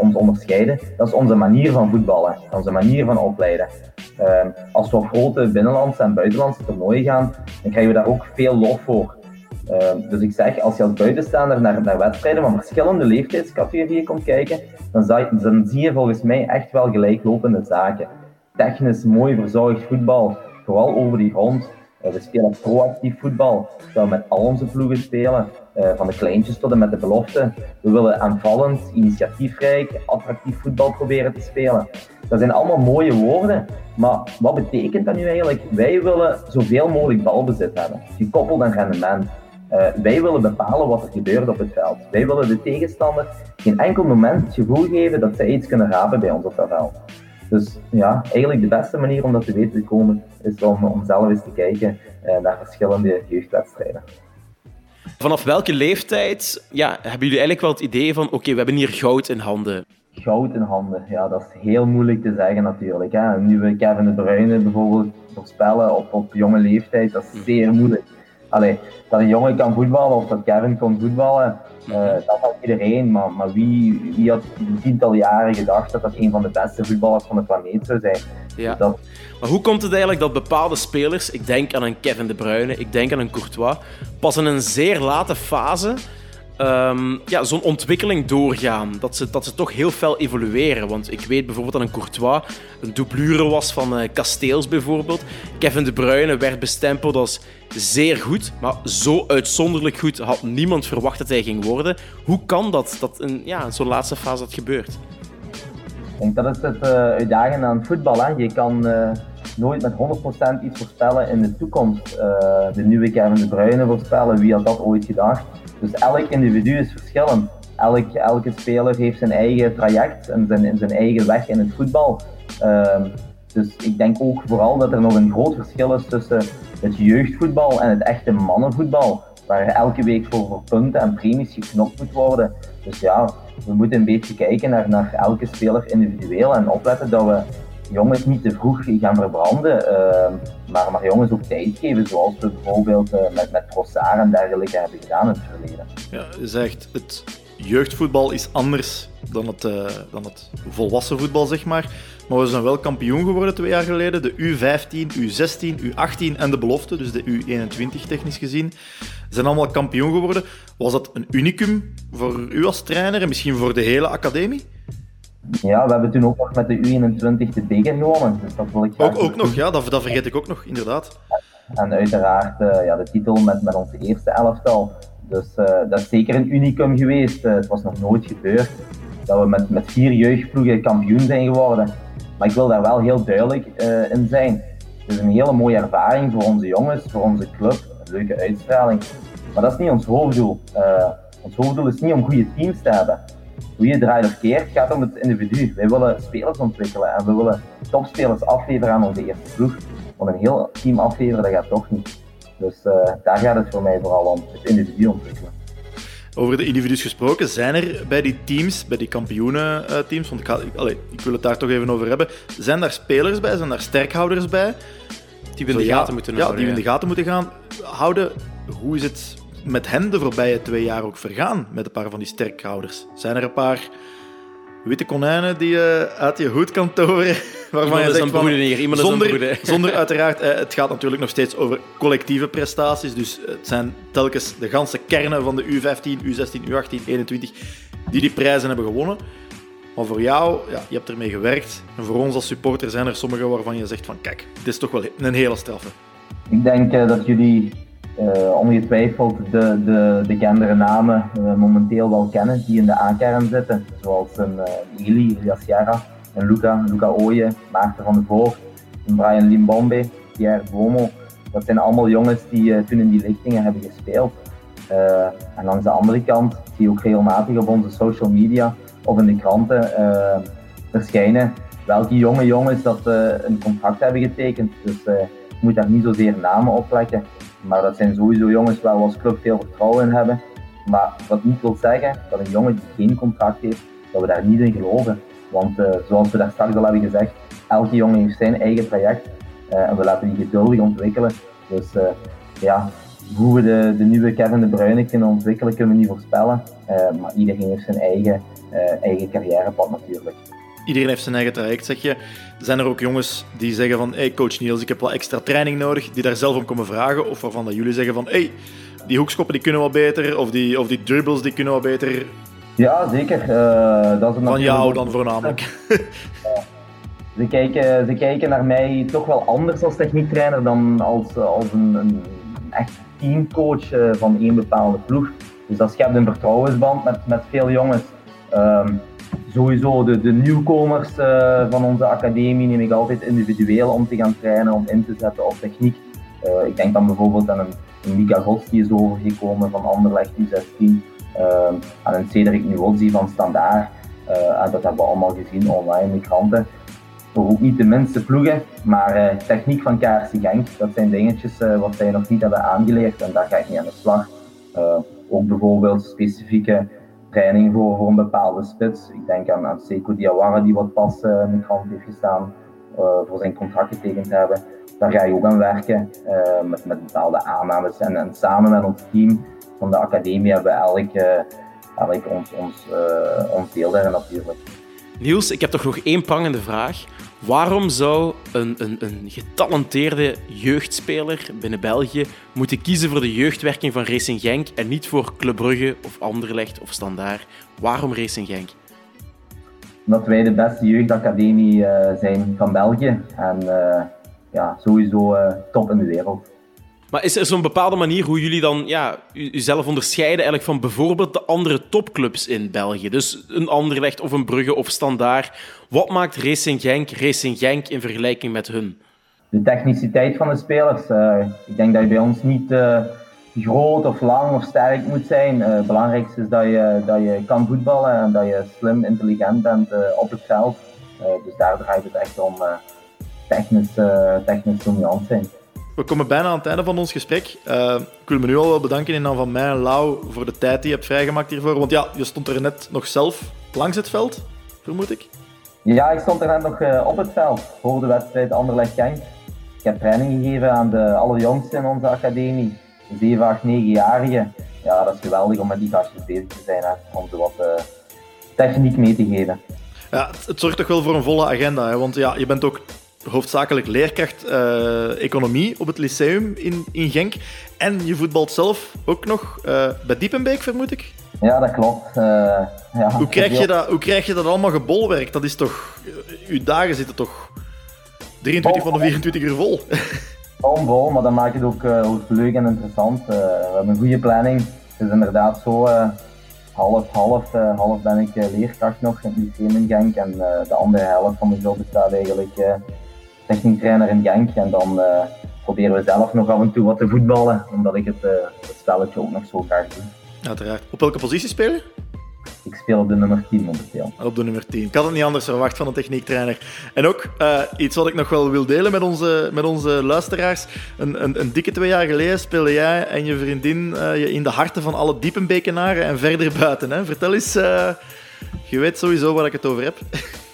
ons onderscheiden, dat is onze manier van voetballen, onze manier van opleiden. Als we op grote binnenlandse en buitenlandse toernooien gaan, dan krijgen we daar ook veel lof voor. Uh, dus ik zeg, als je als buitenstaander naar, naar wedstrijden van verschillende leeftijdscategorieën komt kijken, dan, zie je volgens mij echt wel gelijklopende zaken. Technisch mooi verzorgd voetbal, vooral over die grond. Uh, we spelen proactief voetbal, terwijl we met al onze ploegen spelen, uh, van de kleintjes tot en met de belofte. We willen aanvallend, initiatiefrijk, attractief voetbal proberen te spelen. Dat zijn allemaal mooie woorden, maar wat betekent dat nu eigenlijk? Wij willen zoveel mogelijk balbezit hebben, gekoppeld aan rendement. Uh, wij willen bepalen wat er gebeurt op het veld. Wij willen de tegenstander geen enkel moment het gevoel geven dat zij iets kunnen rapen bij ons op dat veld. Dus ja, eigenlijk de beste manier om dat te weten te komen is om, om zelf eens te kijken uh, naar verschillende jeugdwedstrijden. Vanaf welke leeftijd ja, hebben jullie eigenlijk wel het idee van oké, we hebben hier goud in handen? Goud in handen, ja, dat is heel moeilijk te zeggen natuurlijk. Hè. Nu we Kevin de Bruyne bijvoorbeeld voorspellen op, op jonge leeftijd, dat is zeer moeilijk. Allee, dat een jongen kan voetballen of dat Kevin kon voetballen, uh, dat had iedereen. Maar, maar wie, wie had tientallen jaren gedacht dat dat een van de beste voetballers van de planeet zou zijn? Ja. Dat... Maar hoe komt het eigenlijk dat bepaalde spelers, ik denk aan een Kevin De Bruyne, ik denk aan een Courtois, pas in een zeer late fase Ehm, ja, zo'n ontwikkeling doorgaan. Dat ze, dat ze toch heel fel evolueren. Want ik weet bijvoorbeeld dat een Courtois een doublure was van uh, Kasteels bijvoorbeeld. Kevin De Bruyne werd bestempeld als zeer goed, maar zo uitzonderlijk goed had niemand verwacht dat hij ging worden. Hoe kan dat, dat in ja, zo'n laatste fase dat gebeurt? Ik denk dat is het uh, aan het voetbal. Hè. Je kan uh, nooit met 100% iets voorspellen in de toekomst. de nieuwe Kevin De Bruyne voorspellen, wie had dat ooit gedacht? Dus elk individu is verschillend. Elk, elke speler heeft zijn eigen traject en zijn, zijn eigen weg in het voetbal. Ehm, dus ik denk ook vooral dat er nog een groot verschil is tussen het jeugdvoetbal en het echte mannenvoetbal. Waar elke week voor, punten en premies geknopt moet worden. Dus ja, we moeten een beetje kijken naar, elke speler individueel en opletten dat we jongens niet te vroeg gaan verbranden, uh, maar, maar jongens ook tijd geven, zoals we bijvoorbeeld uh, met, met Trossard en dergelijke hebben gedaan in het verleden. Ja, je zegt, het jeugdvoetbal is anders dan het, uh, dan het volwassen voetbal, zeg maar. Maar we zijn wel kampioen geworden twee jaar geleden. De U15, U16, U18 en de belofte, dus de U21 technisch gezien, zijn allemaal kampioen geworden. Was dat een unicum voor u als trainer en misschien voor de hele academie? Ja, we hebben toen ook nog met de U21 de beker gewonnen. Dus dat wil ik ook, ook nog, ja, dat, dat vergeet ik ook nog, inderdaad. En uiteraard uh, ja, de titel met, met onze eerste elftal. Dus uh, dat is zeker een unicum geweest. Uh, het was nog nooit gebeurd dat we met, met vier jeugdploegen kampioen zijn geworden. Maar ik wil daar wel heel duidelijk in zijn. Het is een hele mooie ervaring voor onze jongens, voor onze club. Een leuke uitstraling. Maar dat is niet ons hoofddoel. ons hoofddoel is niet om goede teams te hebben hoe je draait of keert, gaat om het individu. Wij willen spelers ontwikkelen en we willen topspelers afleveren aan onze eerste ploeg. Want een heel team afleveren, dat gaat toch niet. Dus uh, daar gaat het voor mij vooral om, het individu ontwikkelen. Over de individu's gesproken, zijn er bij die teams, bij die kampioenenteams, want ik, ga, ik wil het daar toch even over hebben, zijn daar spelers bij, zijn daar sterkhouders bij? Die we in de gaten moeten houden. Ja, die we in de gaten moeten gaan houden. Hoe is het met hen de voorbije twee jaar ook vergaan met een paar van die sterkhouders? Zijn er een paar witte konijnen die je uit je hoed kan toveren? Waarvan je zegt van, Iemand zonder, zonder uiteraard, eh, het gaat natuurlijk nog steeds over collectieve prestaties. Dus het zijn telkens de ganse kernen van de U15, U16, U18, 21 die die prijzen hebben gewonnen. Maar voor jou, ja, je hebt ermee gewerkt. En voor ons als supporter zijn er sommige waarvan je zegt van kijk, dit is toch wel een hele straffe. Ik denk uh, dat jullie uh, ongetwijfeld de, de bekendere namen uh, momenteel wel kennen die in de A-kern zitten. Zoals een uh, Eli, Elias Sierra, een Luca, Luca Ooyen, Maarten van de Voort, een Brian Limbombe, Pierre Bomo. Dat zijn allemaal jongens die toen in die lichtingen hebben gespeeld. en langs de andere kant zie je ook regelmatig op onze social media of in de kranten verschijnen welke jonge jongens dat een contract hebben getekend. Dus ik moet daar niet zozeer namen op plakken. Maar dat zijn sowieso jongens waar we als club veel vertrouwen in hebben. Maar wat niet wil zeggen dat een jongen die geen contract heeft, dat we daar niet in geloven. Want uh, zoals we daar straks al hebben gezegd, elke jongen heeft zijn eigen traject. Uh, en we laten die geduldig ontwikkelen. Dus uh, ja, hoe we de, de, nieuwe Kevin De Bruyne kunnen ontwikkelen, kunnen we niet voorspellen. maar iedereen heeft zijn eigen, eigen carrièrepad natuurlijk iedereen heeft zijn eigen traject, zeg je. Zijn er ook jongens die zeggen van, hey coach Niels, ik heb wat extra training nodig, die daar zelf om komen vragen? Of waarvan dat jullie zeggen van, hey, die hoekskoppen die kunnen wel beter, of die, of die dribbles die kunnen wel beter? Ja, zeker. Uh, dat is van jou dan voornamelijk. ze, kijken, ze kijken naar mij toch wel anders als techniektrainer dan als, als een, een echt teamcoach eh, van één bepaalde ploeg. Dus dat schept een vertrouwensband met, met veel jongens. Um, sowieso de, de nieuwkomers uh, van onze academie neem ik altijd individueel om te gaan trainen, om in te zetten op techniek. Uh, ik denk dan bijvoorbeeld aan een, een Mika die is overgekomen van Anderlecht U16, uh, aan een Cedric Nuozzi van Standaard. en dat hebben we allemaal gezien online in de kranten. Voor ook niet de minste ploegen, maar techniek van Kaarsen Genk, dat zijn dingetjes wat zij nog niet hebben aangeleerd en daar ga ik niet aan de slag. ook bijvoorbeeld specifieke training voor, voor een bepaalde spits. Ik denk aan, aan Diawara die wat pas uh, in de krant heeft gestaan uh, voor zijn contract getekend te hebben. daar ga je ook aan werken eh, met, met bepaalde aannames. En, en, samen met ons team van de academie hebben we elk, elk ons, ons, ons deel daarin natuurlijk. Niels, ik heb toch nog één prangende vraag. Waarom zou een, een, een getalenteerde jeugdspeler binnen België moeten kiezen voor de jeugdwerking van Racing Genk en niet voor Club Brugge of Anderlecht of Standaard? Waarom Racing Genk? Omdat wij de beste jeugdacademie uh, zijn van België en uh, ja, sowieso uh, top in de wereld. Maar is er zo'n bepaalde manier hoe jullie dan ja, jezelf onderscheiden eigenlijk van bijvoorbeeld de andere topclubs in België? Dus een Anderlecht of een Brugge of Standaard. Wat maakt Racing Genk Racing Genk in vergelijking met hun? De techniciteit van de spelers. Uh, ik denk dat je bij ons niet uh, groot of lang of sterk moet zijn. Uh, het belangrijkste is dat je, dat je kan voetballen en dat je slim, intelligent bent op het veld. dus daar draait het echt om technisch, technisch dominant zijn. We komen bijna aan het einde van ons gesprek. Uh, ik wil me nu al wel bedanken in naam van mij en Lau voor de tijd die je hebt vrijgemaakt hiervoor. Want ja, je stond er net nog zelf langs het veld, vermoed ik. Ja, ik stond er net nog uh, op het veld voor de wedstrijd Anderlecht-Genk. Ik heb training gegeven aan de allerjongsten in onze academie, de 7, 8, 9-jarigen. Ja, dat is geweldig om met die gastjes bezig te zijn, hè, om ze wat uh, techniek mee te geven. Ja, het, zorgt toch wel voor een volle agenda, hè? want ja, je bent ook hoofdzakelijk leerkracht uh, economie op het lyceum in, in Genk. En je voetbalt zelf ook nog uh, bij Diepenbeek, vermoed ik? Ja, dat klopt. Uh, ja, hoe, krijg je dat, hoe krijg je dat allemaal gebolwerkt? Dat is toch... Uw dagen zitten toch 23 van de 24 uur vol? Onvol, maar dat maakt het ook, ook leuk en interessant. we hebben een goede planning. Het is inderdaad zo half-half. Uh, half ben ik leerkracht nog in het lyceum in Genk en de andere helft van mijn job bestaat eigenlijk techniektrainer in Genk. En dan uh, proberen we zelf nog af en toe wat te voetballen, omdat ik het, uh, het spelletje ook nog zo graag doe. Uiteraard. Op welke positie speel je? Ik speel op de nummer 10 momenteel. Op de nummer 10. Ik had het niet anders verwacht van een techniektrainer. En ook uh, iets wat ik nog wel wil delen met onze, met onze luisteraars. Een, een, een dikke twee jaar geleden speelde jij en je vriendin je in de harten van alle diepenbekenaren en verder buiten. Hè? Vertel eens, je weet sowieso waar ik het over heb.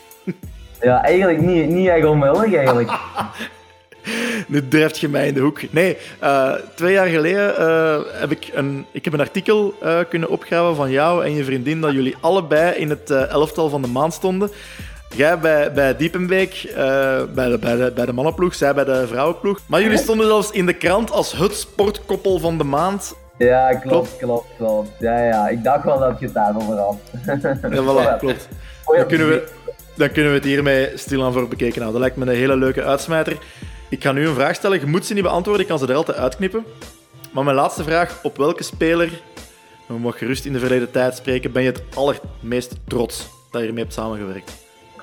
Ja, eigenlijk niet, niet echt onmiddellijk eigenlijk. nu drijft je mij in de hoek. Nee, uh, twee jaar geleden uh, heb ik een, ik heb een artikel uh, kunnen opgraven van jou en je vriendin dat jullie allebei in het elftal van de maand stonden. Jij bij, bij Diepenbeek, bij, de, bij, de, bij de mannenploeg, zij bij de vrouwenploeg. Maar jullie stonden zelfs in de krant als het sportkoppel van de maand. Ja, klopt, klopt, klopt. klopt. Ja, ja, ik dacht wel dat je het daarover had. ja, voilà, klopt. Dan kunnen we dan kunnen we het hiermee stilaan voor bekeken houden. Dat lijkt me een hele leuke uitsmijter. Ik ga nu een vraag stellen. Je moet ze niet beantwoorden, ik kan ze er altijd uitknippen. Maar mijn laatste vraag: op welke speler, we mogen gerust in de verleden tijd spreken, ben je het allermeest trots dat je ermee hebt samengewerkt?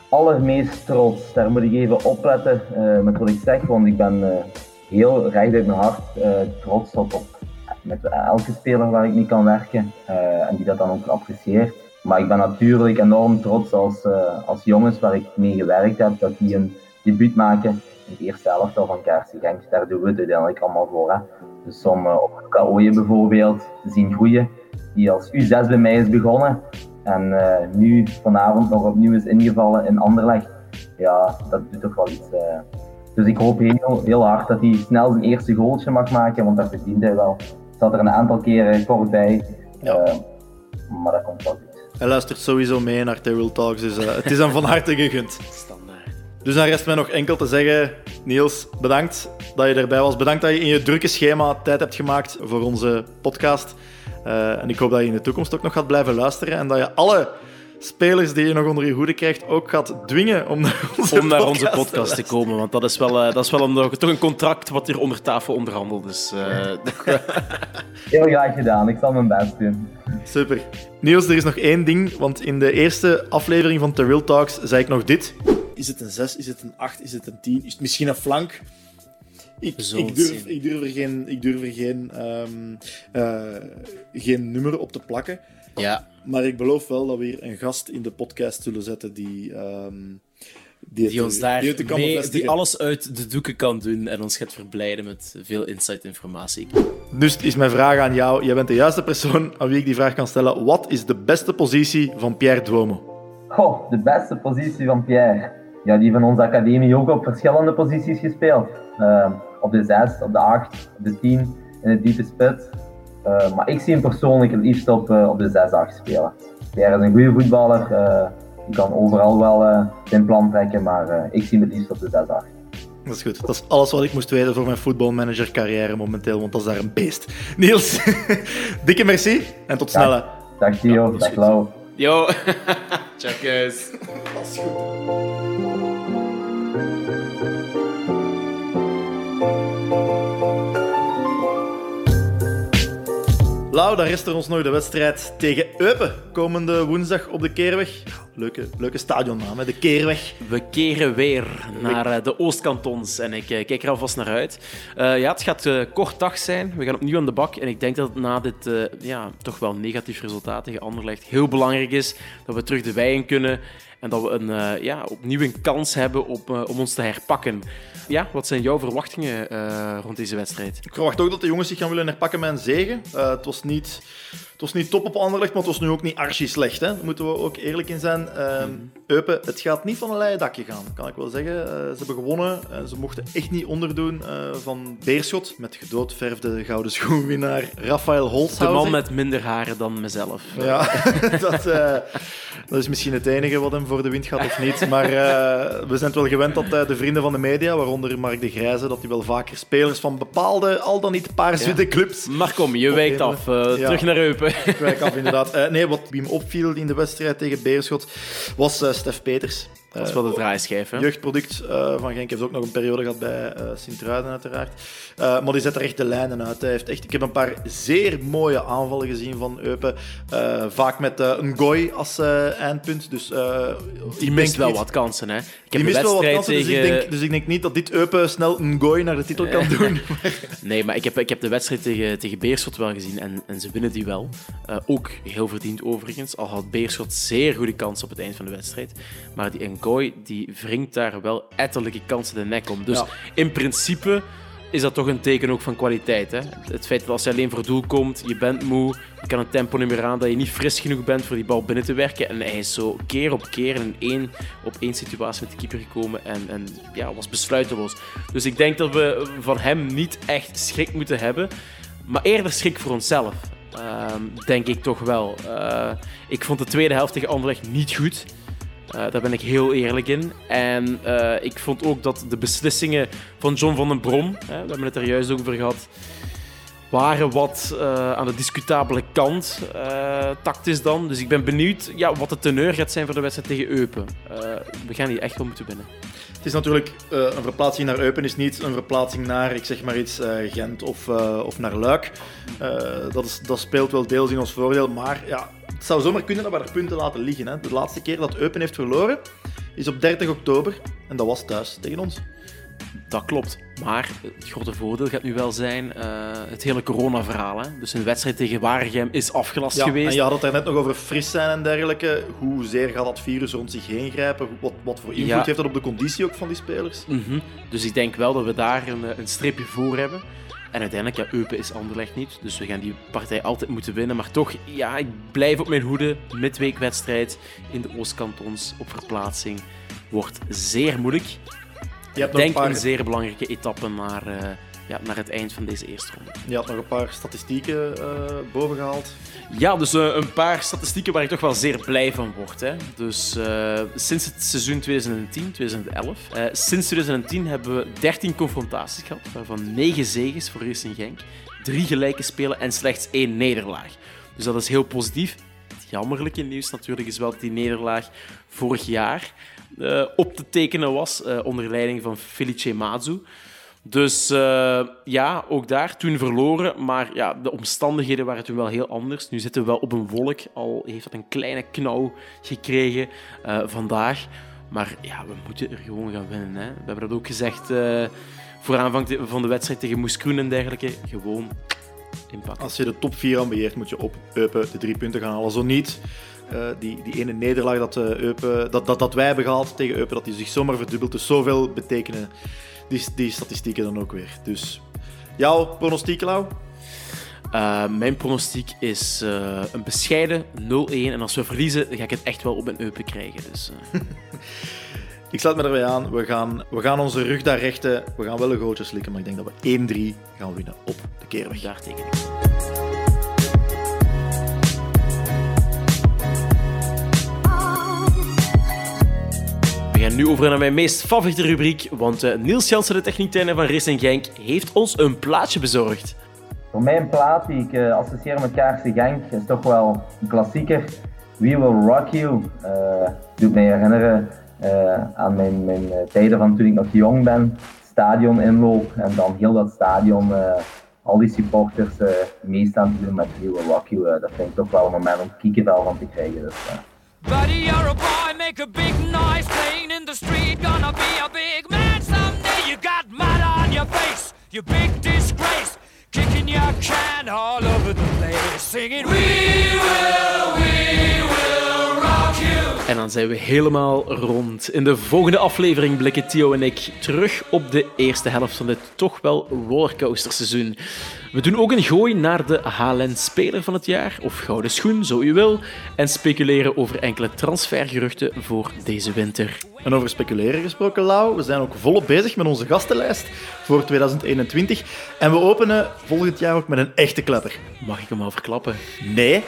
Allermeest trots, daar moet ik even opletten uh, met wat ik zeg, want ik ben uh, heel recht mijn hart uh, trots op, op met elke speler waar ik mee kan werken en die dat dan ook apprecieert. Maar ik ben natuurlijk enorm trots als, uh, als jongens waar ik mee gewerkt heb, dat die een debuut maken in het eerste elftal van Kaarsen Genk. Daar doen we het uiteindelijk allemaal voor. Hè. Dus om uh, op Kaoje bijvoorbeeld te zien groeien, die als U6 bij mij is begonnen en uh, nu vanavond nog opnieuw is ingevallen in Anderlecht. Ja, dat doet toch wel iets. Dus ik hoop heel, heel hard dat hij snel zijn eerste goaltje mag maken, want dat verdient hij wel. Zat er een aantal keren kort bij, ja. maar dat komt wel goed. Hij luistert sowieso mee naar Terrell Talks, dus uh, het is hem van harte gegund. Standaard. Dus dan rest mij nog enkel te zeggen, Niels, bedankt dat je erbij was. Bedankt dat je in je drukke schema tijd hebt gemaakt voor onze podcast. Uh, en ik hoop dat je in de toekomst ook nog gaat blijven luisteren en dat je alle spelers die je nog onder je hoede krijgt ook gaat dwingen om naar onze, om naar podcast, onze podcast te, komen. Want dat is wel, uh, dat is wel een, toch een contract wat hier onder tafel onderhandeld is. Uh, Heel graag gedaan, ik zal mijn best doen. Super. Niels, er is nog één ding, want in de eerste aflevering van The Real Talks zei ik nog dit. Is het een 6, is het een 8, is het een 10, is het misschien een flank? Ik, ik, durf, ik durf er geen, ik durf er geen, um, uh, geen nummer op te plakken. Ja. Maar ik beloof wel dat we hier een gast in de podcast zullen zetten die... Um, die, die ons daar die, mee, die alles uit de doeken kan doen en ons gaat verblijden met veel insight-informatie. Dus is mijn vraag aan jou. Jij bent de juiste persoon aan wie ik die vraag kan stellen. Wat is de beste positie van Pierre Duomo? Goh, de beste positie van Pierre. ja, die van onze academie ook op verschillende posities gespeeld. Uh, op de 6, op de 8, op de 10, in het diepe spits. Uh, maar ik zie hem persoonlijk het liefst op, uh, op de 6-8 spelen. Hij is een goede voetballer, die kan overal wel zijn plan trekken, maar ik zie hem het liefst op de 6-8. Dat is goed. Dat is alles wat ik moest weten voor mijn voetbalmanager carrière momenteel, want dat is daar een beest. Niels, dikke merci en tot snel. Dag, dag Theo, dag Lau. Yo, checkers. Dat is goed. Lau, dan rest er ons nog de wedstrijd tegen Eupen. Komende woensdag op de Keerweg. Leuke, leuke stadionnaam, hè? de Keerweg. We keren weer naar eh, de Oostkantons en ik eh, kijk er alvast naar uit. Uh, ja, het gaat uh, kort dag zijn. We gaan opnieuw aan de bak. En ik denk dat na dit uh, ja, toch wel negatief resultaat tegen Anderlecht heel belangrijk is dat we terug de wei in kunnen. En dat we een, ja, opnieuw een kans hebben op, om ons te herpakken. Ja, wat zijn jouw verwachtingen uh, rond deze wedstrijd? Ik verwacht ook dat de jongens zich gaan willen herpakken met een zegen. Uh, het was niet was niet top op Anderlecht, maar het was nu ook niet archi slecht. Hè? Daar moeten we ook eerlijk in zijn. Uh, Eupen, het gaat niet van een leien dakje gaan, kan ik wel zeggen. Uh, ze hebben gewonnen. en ze mochten echt niet onderdoen uh, van Beerschot. Met gedoodverfde gouden schoenwinnaar Rafael Holzhauser. De man met minder haren dan mezelf. Ja, dat, dat is misschien het enige wat hem voor de wind gaat of niet. Maar we zijn het wel gewend dat de vrienden van de media, waaronder Mark de Grijze, dat hij wel vaker spelers van bepaalde, al dan niet paarswitte ja. clubs... Maar kom, je wijkt af. Ja. Terug naar Eupen. Wijk af, inderdaad. Uh, nee, wat me opviel in de wedstrijd tegen Beerschot was uh, Stef Peters. Dat is wel de draaischijf, hè? Jeugdproduct van Genk heeft ook nog een periode gehad bij Sint-Truiden, uiteraard. Maar die zet er echt de lijnen uit. Hij heeft echt, ik heb een paar zeer mooie aanvallen gezien van Eupen. vaak met een gooi als eindpunt. Dus, die mist wel niet... wat kansen, hè? Die mist wel wat kansen, tegen... dus, ik denk, dus ik denk niet dat dit Eupen snel een gooi naar de titel kan doen. nee, maar ik heb, ik heb de wedstrijd tegen, tegen Beerschot wel gezien en, en ze winnen die wel. ook heel verdiend overigens. Al had Beerschot zeer goede kans op het eind van de wedstrijd. Maar die Gooi die wringt daar wel etterlijke kansen de nek om. Dus ja. in principe is dat toch een teken ook van kwaliteit. Hè? Het feit dat als je alleen voor doel komt, je bent moe, kan een tempo niet meer aan, dat je niet fris genoeg bent voor die bal binnen te werken. En hij is zo keer op keer in één op één situatie met de keeper gekomen en, en ja, was besluiteloos. Dus ik denk dat we van hem niet echt schrik moeten hebben, maar eerder schrik voor onszelf. Uh, denk ik toch wel. Uh, ik vond de tweede helft tegen niet goed. Uh, daar ben ik heel eerlijk in. En uh, ik vond ook dat de beslissingen van John van den Brom, hè, we hebben het er juist over gehad, waren wat uh, aan de discutabele kant, tactisch dan. Dus ik ben benieuwd ja, wat de teneur gaat zijn voor de wedstrijd tegen Eupen. we gaan die echt wel moeten winnen. Het is natuurlijk een verplaatsing naar Eupen is niet een verplaatsing naar, ik zeg maar iets, Gent of, of naar Luik. dat, is, dat speelt wel deels in ons voordeel, maar ja, het zou zomaar kunnen dat we er punten laten liggen. Hè. De laatste keer dat Eupen heeft verloren is op 30 oktober en dat was thuis tegen ons. Dat klopt. Maar het grote voordeel gaat nu wel zijn uh, het hele corona-verhaal. Dus een wedstrijd tegen Waregem is afgelast ja, geweest. En je had het er net nog over fris zijn en dergelijke. Hoezeer gaat dat virus rond zich heen grijpen? Wat, wat voor invloed ja. heeft dat op de conditie ook van die spelers? Mm -hmm. Dus ik denk wel dat we daar een, een streepje voor hebben. En uiteindelijk, ja, Eupen is Anderlecht niet. Dus we gaan die partij altijd moeten winnen. Maar toch, ja, ik blijf op mijn hoede. Midweekwedstrijd in de Oostkantons op verplaatsing. Wordt zeer moeilijk. Je hebt ik denk een, paar... een zeer belangrijke etappe naar, uh, ja, naar het eind van deze eerste ronde. Je had nog een paar statistieken uh, bovengehaald. Ja, dus uh, een paar statistieken waar ik toch wel zeer blij van word. Hè. Dus uh, sinds het seizoen 2010, 2011, uh, sinds 2010 hebben we 13 confrontaties gehad, waarvan 9 zegens voor Racing Genk, 3 gelijke spelen en slechts 1 nederlaag. Dus dat is heel positief. Het jammerlijke nieuws natuurlijk is wel dat die nederlaag vorig jaar op te tekenen was, onder leiding van Felice Mazzu. Dus uh, ja, ook daar toen verloren. Maar ja, de omstandigheden waren toen wel heel anders. Nu zitten we wel op een wolk. Al heeft dat een kleine knauw gekregen uh, vandaag. Maar ja, we moeten er gewoon gaan winnen. Hè. We hebben dat ook gezegd uh, voor aanvang van de wedstrijd tegen Moes en dergelijke. Gewoon inpakken. Als je de top 4 ambieert, moet je op Eupen de drie punten gaan halen. Zo niet. Die, die ene nederlaag dat, Eupen, dat, dat, dat wij hebben gehaald tegen Eupen, dat die zich zomaar verdubbelt. Dus zoveel betekenen die, die statistieken dan ook weer. Dus jouw pronostiek, Lau? Uh, mijn pronostiek is uh, een bescheiden 0-1. En als we verliezen, dan ga ik het echt wel op een eupen krijgen. Dus, uh. Ik sluit me erbij aan. We gaan, we gaan onze rug daar rechten. We gaan wel een gootje slikken, maar ik denk dat we 1-3 gaan winnen op de keerweg. Daar teken ik. Gaan nu over naar mijn meest favoriete rubriek, want eh, Niels Jansen, de techniektrainer van Racing Genk, heeft ons een plaatje bezorgd. Voor mij een plaat die ik uh, associeer met Kaarsen Genk is toch wel een klassieker. We Will Rock You. Uh, doet mij herinneren uh, aan mijn, mijn tijden van toen ik nog jong ben. Stadion inloop en dan heel dat stadion, al die supporters meestaan te doen met We Will Rock You. dat vind ik toch wel een moment om kiekenvel van te krijgen. Dus, Buddy, you're a boy, make a big zijn we helemaal rond. In de volgende aflevering blikken Theo en ik terug op de eerste helft van dit toch wel rollercoasterseizoen. We doen ook een gooi naar de HLN Speler van het jaar, of Gouden Schoen, zo u wil, en speculeren over enkele transfergeruchten voor deze winter. En over speculeren gesproken, Lau, we zijn ook volop bezig met onze gastenlijst voor 2021. En we openen volgend jaar ook met een echte klepper. Mag ik hem al verklappen? Nee.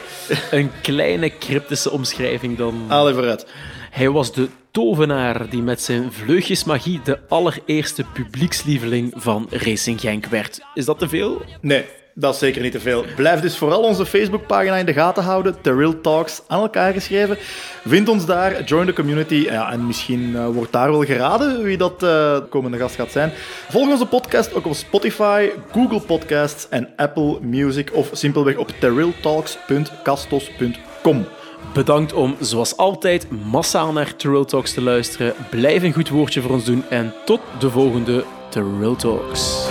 Een kleine cryptische omschrijving dan. Haal even uit. Hij was de tovenaar die met zijn vleugjesmagie de allereerste publiekslieveling van Racing Genk werd. Is dat te veel? Nee, dat is zeker niet te veel. Blijf dus vooral onze Facebookpagina in de gaten houden. The Real Talks aan elkaar geschreven. Vind ons daar, join the community. En misschien uh, wordt daar wel geraden wie dat uh, komende gast gaat zijn. Volg onze podcast ook op Spotify, Google Podcasts en Apple Music. Of simpelweg op therealtalks.castos.com. Bedankt om, zoals altijd, massaal naar Real Talks te luisteren. Blijf een goed woordje voor ons doen en tot de volgende Real Talks.